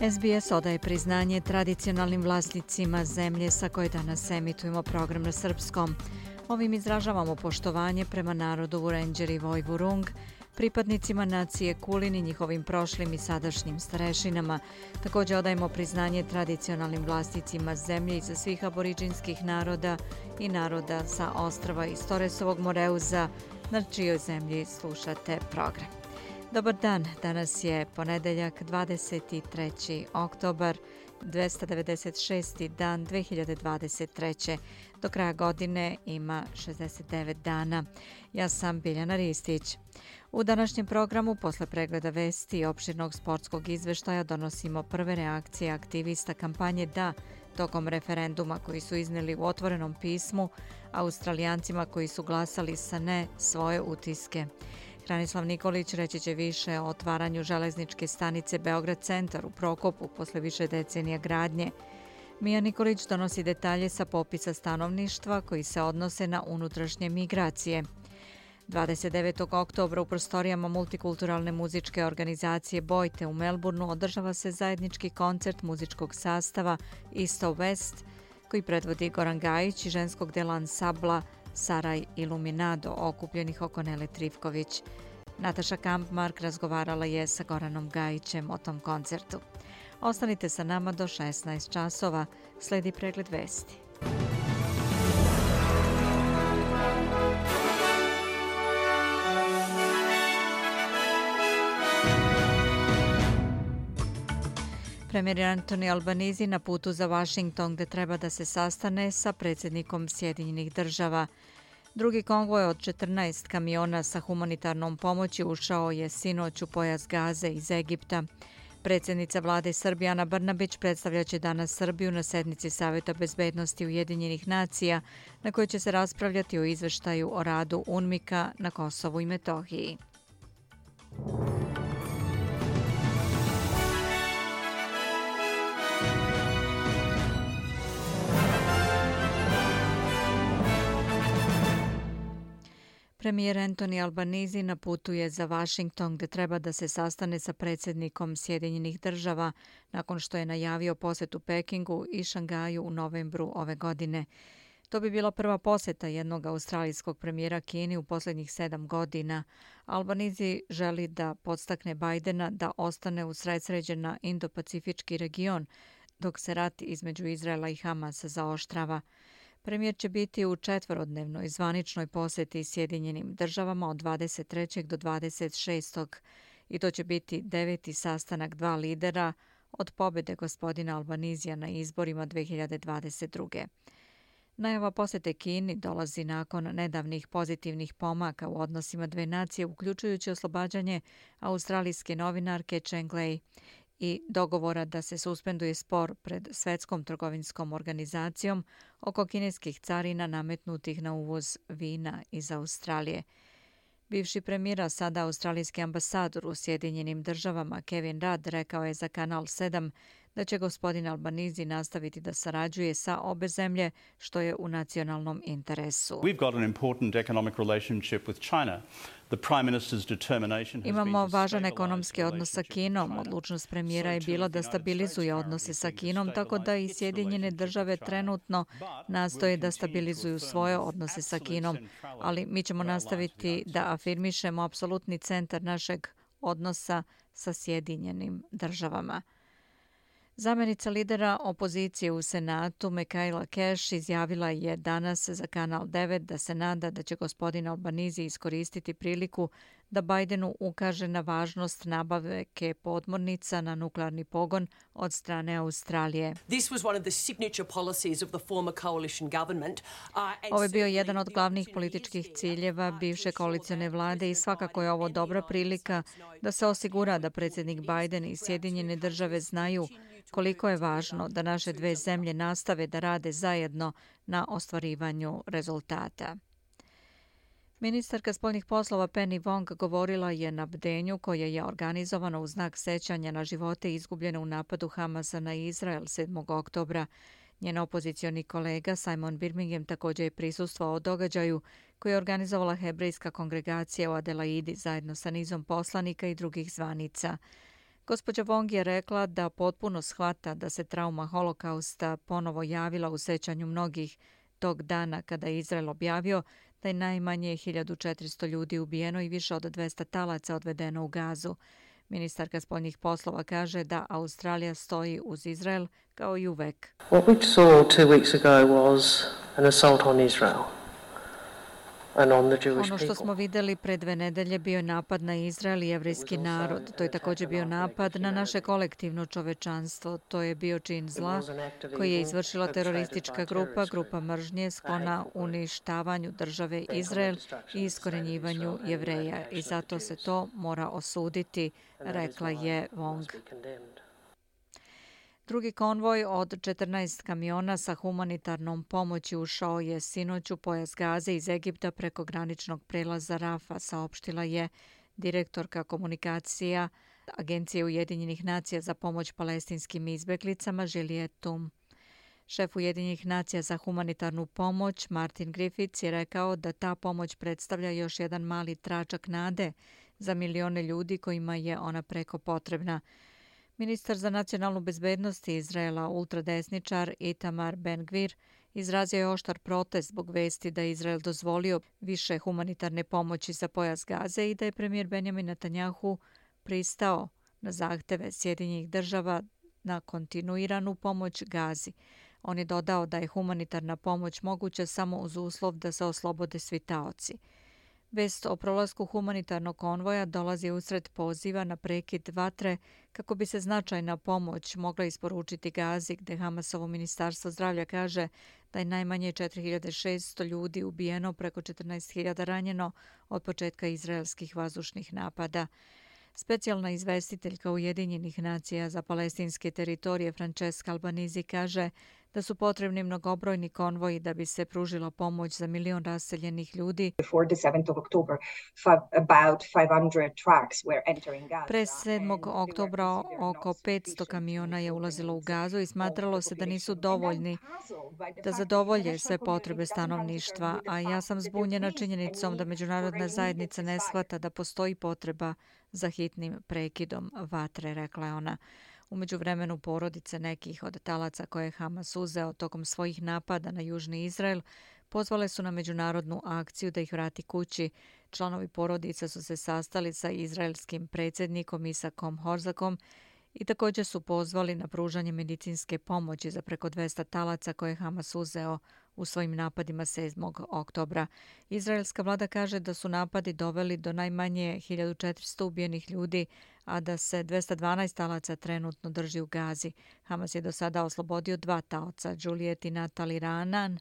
SBS odaje priznanje tradicionalnim vlasnicima zemlje sa koje danas emitujemo program na srpskom. Ovim izražavamo poštovanje prema narodu Vurenđer i Vojvurung, pripadnicima nacije Kulin i njihovim prošlim i sadašnjim starešinama. Također odajemo priznanje tradicionalnim vlasnicima zemlje i za svih aboriđinskih naroda i naroda sa ostrava iz Toresovog Moreuza, na čijoj zemlji slušate program. Dobar dan, danas je ponedeljak 23. oktobar, 296. dan 2023. Do kraja godine ima 69 dana. Ja sam Biljana Ristić. U današnjem programu, posle pregleda vesti i opširnog sportskog izveštaja, donosimo prve reakcije aktivista kampanje DA tokom referenduma koji su izneli u otvorenom pismu Australijancima koji su glasali sa ne svoje utiske. Branislav Nikolić reći će više o otvaranju železničke stanice Beograd centar u Prokopu posle više decenija gradnje. Mija Nikolić donosi detalje sa popisa stanovništva koji se odnose na unutrašnje migracije. 29. oktobra u prostorijama multikulturalne muzičke organizacije Bojte u Melbourneu održava se zajednički koncert muzičkog sastava East West koji predvodi Goran Gajić i ženskog dela ansabla Saraj Iluminado okupljenih oko Nele Trivković. Nataša Kampmark razgovarala je sa Goranom Gajićem o tom koncertu. Ostanite sa nama do 16 časova. Sledi pregled vesti. Premijer Antoni Albanizi na putu za Washington gde treba da se sastane sa predsjednikom Sjedinjenih država. Drugi konvoj od 14 kamiona sa humanitarnom pomoći ušao je sinoć u pojas Gaze iz Egipta. Predsjednica vlade Srbijana Brnabić predstavljaće danas Srbiju na sednici Savjeta bezbednosti Ujedinjenih nacija na kojoj će se raspravljati o izveštaju o radu UNMIKA na Kosovu i Metohiji. Premijer Antoni Albanizi na putu je za Washington gde treba da se sastane sa predsjednikom Sjedinjenih država nakon što je najavio posetu Pekingu i Šangaju u novembru ove godine. To bi bila prva poseta jednog australijskog premijera Kini u posljednjih sedam godina. Albanizi želi da podstakne Bajdena da ostane u na Indo-Pacifički region dok se rat između Izraela i Hamasa zaoštrava. Premijer će biti u četvorodnevnoj zvaničnoj posjeti Sjedinjenim državama od 23. do 26. i to će biti deveti sastanak dva lidera od pobjede gospodina Albanizija na izborima 2022. Najava posjete Kini dolazi nakon nedavnih pozitivnih pomaka u odnosima dve nacije, uključujući oslobađanje australijske novinarke Cheng Lei i dogovora da se suspenduje spor pred Svetskom trgovinskom organizacijom oko kineskih carina nametnutih na uvoz vina iz Australije. Bivši premijera, sada australijski ambasador u Sjedinjenim državama Kevin Rudd rekao je za Kanal 7 da će gospodin Albanizi nastaviti da sarađuje sa obe zemlje, što je u nacionalnom interesu. We've got an important economic relationship with China. Imamo važan ekonomski odnos sa Kinom. Odlučnost premijera je bila da stabilizuje odnose sa Kinom, tako da i Sjedinjene države trenutno nastoje da stabilizuju svoje odnose sa Kinom. Ali mi ćemo nastaviti da afirmišemo apsolutni centar našeg odnosa sa Sjedinjenim državama. Zamenica lidera opozicije u Senatu, Mekajla Keš, izjavila je danas za Kanal 9 da se nada da će gospodin Albanizi iskoristiti priliku da Bajdenu ukaže na važnost nabave ke podmornica na nuklearni pogon od strane Australije. Ovo je bio jedan od glavnih političkih ciljeva bivše koalicijone vlade i svakako je ovo dobra prilika da se osigura da predsjednik Bajden i Sjedinjene države znaju koliko je važno da naše dve zemlje nastave da rade zajedno na ostvarivanju rezultata. Ministarka spoljnih poslova Penny Wong govorila je na bdenju koje je organizovano u znak sećanja na živote izgubljene u napadu Hamasa na Izrael 7. oktobra. Njen opozicioni kolega Simon Birmingham također je prisustvao događaju koji je organizovala hebrejska kongregacija u Adelaidi zajedno sa nizom poslanika i drugih zvanica. Gospođa Wong je rekla da potpuno shvata da se trauma holokausta ponovo javila u sećanju mnogih tog dana kada je Izrael objavio da je najmanje 1400 ljudi ubijeno i više od 200 talaca odvedeno u gazu. Ministarka spoljnih poslova kaže da Australija stoji uz Izrael kao i uvek. What we saw two weeks ago was an assault on Israel. Ono što smo videli pred dve nedelje bio je napad na Izrael i jevrijski narod. To je također bio napad na naše kolektivno čovečanstvo. To je bio čin zla koji je izvršila teroristička grupa, grupa mržnje sklona uništavanju države Izrael i iskorenjivanju jevreja. I zato se to mora osuditi, rekla je Wong. Drugi konvoj od 14 kamiona sa humanitarnom pomoći ušao je sinoć u pojas Gaze iz Egipta preko graničnog prelaza Rafa, saopštila je direktorka komunikacija Agencije Ujedinjenih nacija za pomoć palestinskim izbeglicama Žilijetum. Šef Ujedinjenih nacija za humanitarnu pomoć Martin Griffiths je rekao da ta pomoć predstavlja još jedan mali tračak nade za milione ljudi kojima je ona preko potrebna. Ministar za nacionalnu bezbednost Izraela, ultradesničar Itamar Ben-Gvir, izrazio je oštar protest zbog vesti da je Izrael dozvolio više humanitarne pomoći za pojas Gaze i da je premijer Benjamin Netanjahu pristao na zahteve Sjedinjih država na kontinuiranu pomoć Gazi. On je dodao da je humanitarna pomoć moguća samo uz uslov da se oslobode svi taoci. Vest o prolasku humanitarnog konvoja dolazi usred poziva na prekid vatre kako bi se značajna pomoć mogla isporučiti Gazi, gde Hamasovo ministarstvo zdravlja kaže da je najmanje 4600 ljudi ubijeno, preko 14.000 ranjeno od početka izraelskih vazdušnih napada. Specijalna izvestiteljka Ujedinjenih nacija za palestinske teritorije Francesca Albanizi kaže da su potrebni mnogobrojni konvoji da bi se pružila pomoć za milion raseljenih ljudi. Pre 7. oktobra oko 500 kamiona je ulazilo u gazu i smatralo se da nisu dovoljni da zadovolje sve potrebe stanovništva, a ja sam zbunjena činjenicom da međunarodna zajednica ne shvata da postoji potreba za hitnim prekidom vatre, rekla je ona. Umeđu vremenu porodice nekih od talaca koje je Hamas uzeo tokom svojih napada na Južni Izrael pozvale su na međunarodnu akciju da ih vrati kući. Članovi porodica su se sastali sa izraelskim predsjednikom Isakom Horzakom i također su pozvali na pružanje medicinske pomoći za preko 200 talaca koje je Hamas uzeo u svojim napadima 7. oktobra. Izraelska vlada kaže da su napadi doveli do najmanje 1400 ubijenih ljudi, a da se 212 talaca trenutno drži u Gazi. Hamas je do sada oslobodio dva taoca, Juliet i Natali Ranan,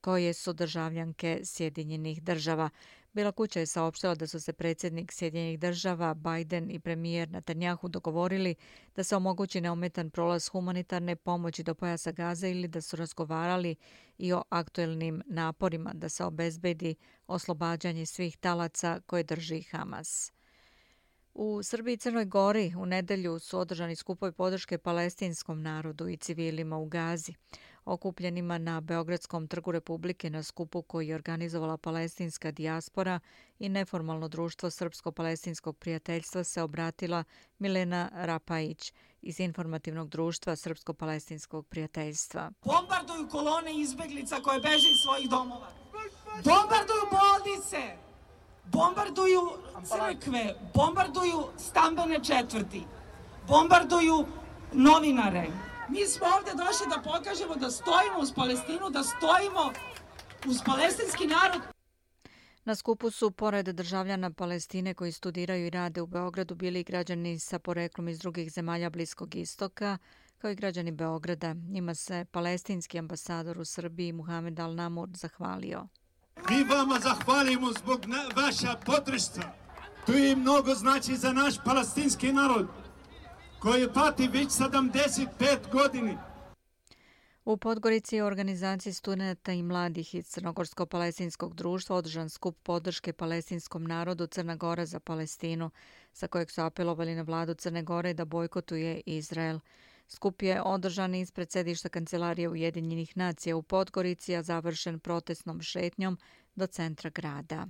koje su državljanke Sjedinjenih država. Bila kuća je saopštila da su se predsjednik Sjedinjenih država, Biden i premijer Netanjahu dogovorili da se omogući neometan prolaz humanitarne pomoći do pojasa Gaza ili da su razgovarali i o aktuelnim naporima da se obezbedi oslobađanje svih talaca koje drži Hamas. U Srbiji i Crnoj Gori u nedelju su održani skupovi podrške palestinskom narodu i civilima u Gazi. Okupljenima na Beogradskom trgu Republike na skupu koji je organizovala palestinska dijaspora i neformalno društvo Srpsko-palestinskog prijateljstva se obratila Milena Rapajić iz informativnog društva Srpsko-palestinskog prijateljstva. Bombarduju kolone izbeglica koje beže iz svojih domova. Bombarduju bolnice! bombarduju crkve, bombarduju stambene četvrti, bombarduju novinare. Mi smo ovde došli da pokažemo da stojimo uz Palestinu, da stojimo uz palestinski narod. Na skupu su, pored državljana Palestine koji studiraju i rade u Beogradu, bili građani sa poreklom iz drugih zemalja Bliskog istoka, kao i građani Beograda. Njima se palestinski ambasador u Srbiji, Muhammed Al-Namur, zahvalio. Mi vama zahvalimo zbog vaša podršca. To je mnogo znači za naš palestinski narod koji pati već 75 godini. U Podgorici je organizaciji studenta i mladih iz Crnogorsko-palestinskog društva održan skup podrške palestinskom narodu Crna Gora za Palestinu, sa kojeg su apelovali na vladu Crne Gore da bojkotuje Izrael. Skup je održan ispred sedišta Kancelarije Ujedinjenih nacija u Podgorici, a završen protestnom šetnjom do centra grada.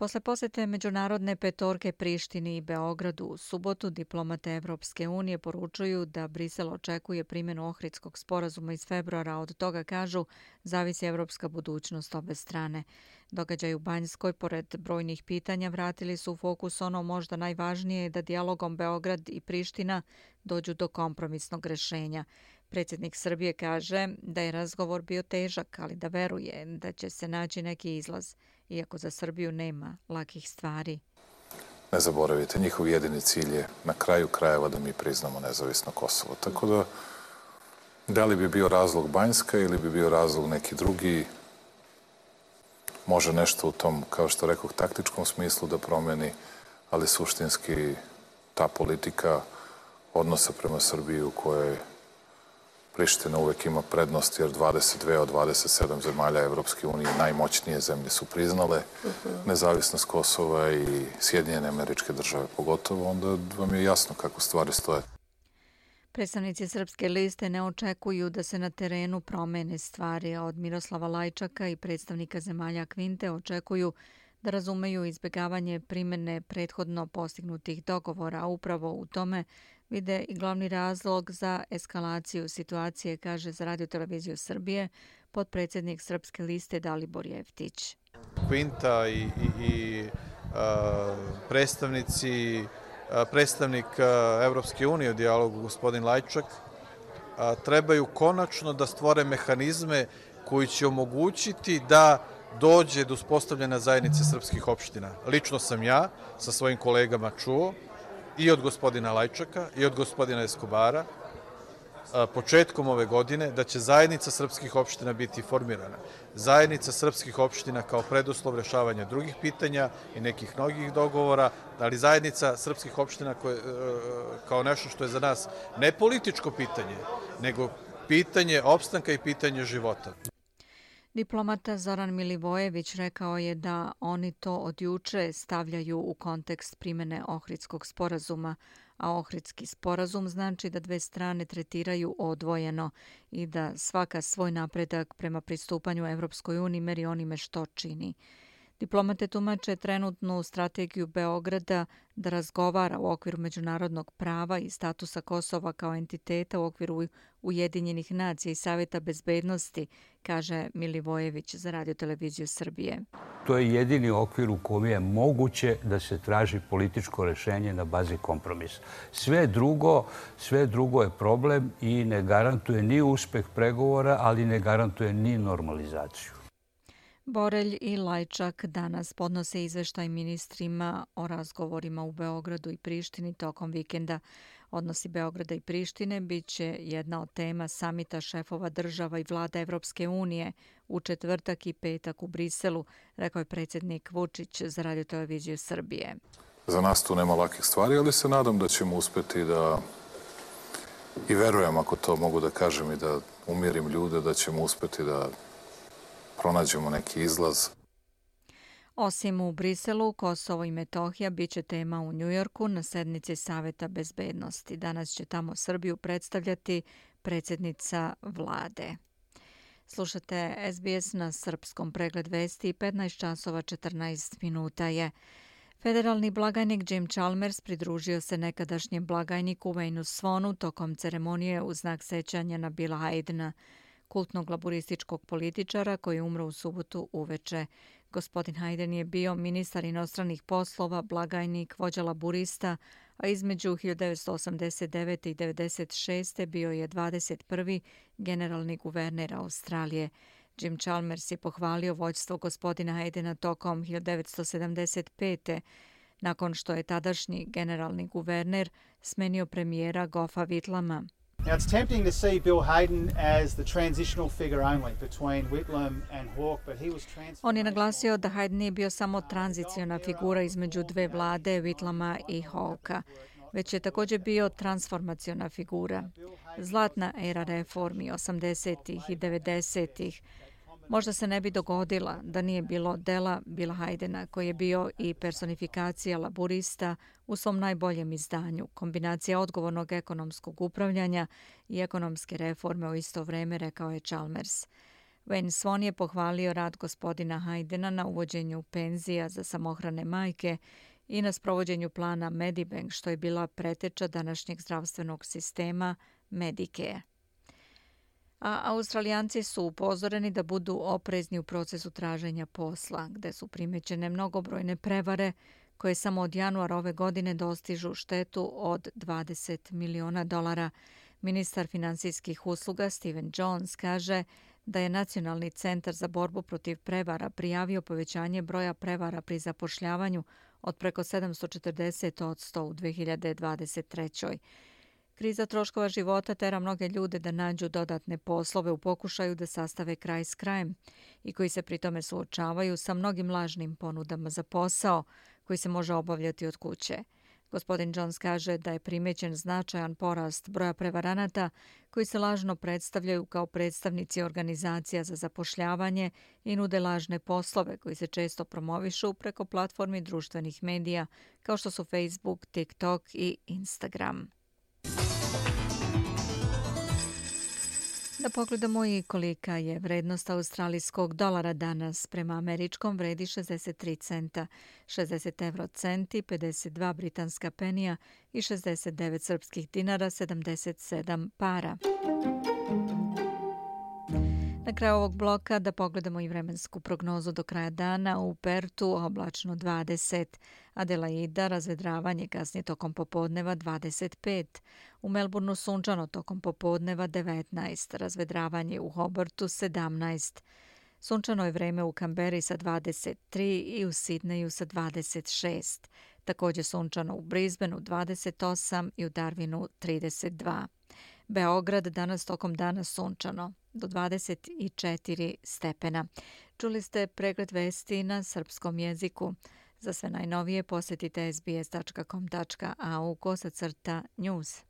Posle posete Međunarodne petorke Prištini i Beogradu u subotu diplomate Evropske unije poručuju da Brisel očekuje primjenu Ohridskog sporazuma iz februara. Od toga kažu zavisi evropska budućnost obe strane. Događaj u Banjskoj, pored brojnih pitanja, vratili su u fokus ono možda najvažnije da dijalogom Beograd i Priština dođu do kompromisnog rešenja. Predsjednik Srbije kaže da je razgovor bio težak, ali da veruje da će se naći neki izlaz iako za Srbiju nema lakih stvari. Ne zaboravite, njihov jedini cilj je na kraju krajeva da mi priznamo nezavisno Kosovo. Tako da, da li bi bio razlog Banjska ili bi bio razlog neki drugi, može nešto u tom, kao što rekao, taktičkom smislu da promeni, ali suštinski ta politika odnosa prema Srbiji u kojoj Priština uvek ima prednost jer 22 od 27 zemalja Evropske unije najmoćnije zemlje su priznale nezavisnost Kosova i Sjedinjene američke države pogotovo, onda vam je jasno kako stvari stoje. Predstavnici Srpske liste ne očekuju da se na terenu promene stvari, a od Miroslava Lajčaka i predstavnika zemalja Kvinte očekuju da razumeju izbjegavanje primjene prethodno postignutih dogovora, a upravo u tome vide i glavni razlog za eskalaciju situacije, kaže za Radio Televiziju Srbije podpredsjednik Srpske liste Dalibor Jeftić. Quinta i, i, i a, predstavnici, a, predstavnik a, Evropske unije u dijalogu gospodin Lajčak a, trebaju konačno da stvore mehanizme koji će omogućiti da dođe do uspostavljena zajednice srpskih opština. Lično sam ja sa svojim kolegama čuo i od gospodina Lajčaka i od gospodina Eskobara početkom ove godine da će zajednica srpskih opština biti formirana. Zajednica srpskih opština kao preduslov rešavanja drugih pitanja i nekih mnogih dogovora, ali zajednica srpskih opština koje, e, kao nešto što je za nas ne političko pitanje, nego pitanje opstanka i pitanje života. Diplomata Zoran Milivojević rekao je da oni to od juče stavljaju u kontekst primene Ohridskog sporazuma, a Ohridski sporazum znači da dve strane tretiraju odvojeno i da svaka svoj napredak prema pristupanju Evropskoj uniji meri onime što čini. Diplomate tumače trenutnu strategiju Beograda da razgovara u okviru međunarodnog prava i statusa Kosova kao entiteta u okviru Ujedinjenih nacija i Savjeta bezbednosti, kaže Milivojević za Radio Televiziju Srbije. To je jedini okvir u kojem je moguće da se traži političko rešenje na bazi kompromisa. Sve drugo, sve drugo je problem i ne garantuje ni uspeh pregovora, ali ne garantuje ni normalizaciju. Borelj i Lajčak danas podnose izveštaj ministrima o razgovorima u Beogradu i Prištini tokom vikenda. Odnosi Beograda i Prištine bit će jedna od tema samita šefova država i vlada Evropske unije u četvrtak i petak u Briselu, rekao je predsjednik Vučić za Radio Televiziju Srbije. Za nas tu nema lakih stvari, ali se nadam da ćemo uspeti da i verujem, ako to mogu da kažem i da umirim ljude, da ćemo uspeti da pronađemo neki izlaz. Osim u Briselu, Kosovo i Metohija bit će tema u Njujorku na sednici Saveta bezbednosti. Danas će tamo Srbiju predstavljati predsjednica vlade. Slušate SBS na srpskom pregled vesti 15 časova 14 minuta je. Federalni blagajnik Jim Chalmers pridružio se nekadašnjem blagajniku Wayne Svonu tokom ceremonije u znak sećanja na Bila Haydna kultnog laborističkog političara koji je umro u subotu uveče. Gospodin Hayden je bio ministar inostranih poslova, blagajnik, vođa laburista, a između 1989. i 1996. bio je 21. generalni guverner Australije. Jim Chalmers je pohvalio vođstvo gospodina Haydena tokom 1975. nakon što je tadašnji generalni guverner smenio premijera Goffa Vitlama. Now it's tempting to see Bill Hayden as the transitional figure only between Whitlam and Hawke, but he was On je naglasio da Hayden nije bio samo tranziciona figura između dve vlade, Whitlama i Hawka. već je također bio transformaciona figura. Zlatna era reformi 80-ih i 90. Možda se ne bi dogodila da nije bilo dela Bila Hajdena koji je bio i personifikacija laburista u svom najboljem izdanju, kombinacija odgovornog ekonomskog upravljanja i ekonomske reforme u isto vreme, rekao je Chalmers. Wayne Swan je pohvalio rad gospodina Hajdena na uvođenju penzija za samohrane majke i na sprovođenju plana Medibank, što je bila preteča današnjeg zdravstvenog sistema Medicare a Australijanci su upozoreni da budu oprezni u procesu traženja posla, gde su primećene mnogobrojne prevare koje samo od januara ove godine dostižu štetu od 20 miliona dolara. Ministar finansijskih usluga Steven Jones kaže da je Nacionalni centar za borbu protiv prevara prijavio povećanje broja prevara pri zapošljavanju od preko 740 od 100 u 2023. Kriza troškova života tera mnoge ljude da nađu dodatne poslove u pokušaju da sastave kraj s krajem i koji se pritome suočavaju sa mnogim lažnim ponudama za posao koji se može obavljati od kuće. Gospodin Jones kaže da je primećen značajan porast broja prevaranata koji se lažno predstavljaju kao predstavnici organizacija za zapošljavanje i nude lažne poslove koji se često promovišu preko platformi društvenih medija kao što su Facebook, TikTok i Instagram. Da pogledamo i kolika je vrednost australijskog dolara danas. Prema američkom vredi 63 centa, 60 euro centi, 52 britanska penija i 69 srpskih dinara, 77 para. Na kraju ovog bloka da pogledamo i vremensku prognozu do kraja dana. U Pertu oblačno 20, Adelaida razvedravanje kasnije tokom popodneva 25, u Melbourneu sunčano tokom popodneva 19, razvedravanje u Hobartu 17, sunčano je vreme u Kamberi sa 23 i u Sidneju sa 26, također sunčano u Brisbaneu 28 i u Darwinu 32. Beograd danas tokom dana sunčano do 24 stepena. Čuli ste pregled vesti na srpskom jeziku. Za sve najnovije posjetite sbs.com.au kosacrta news.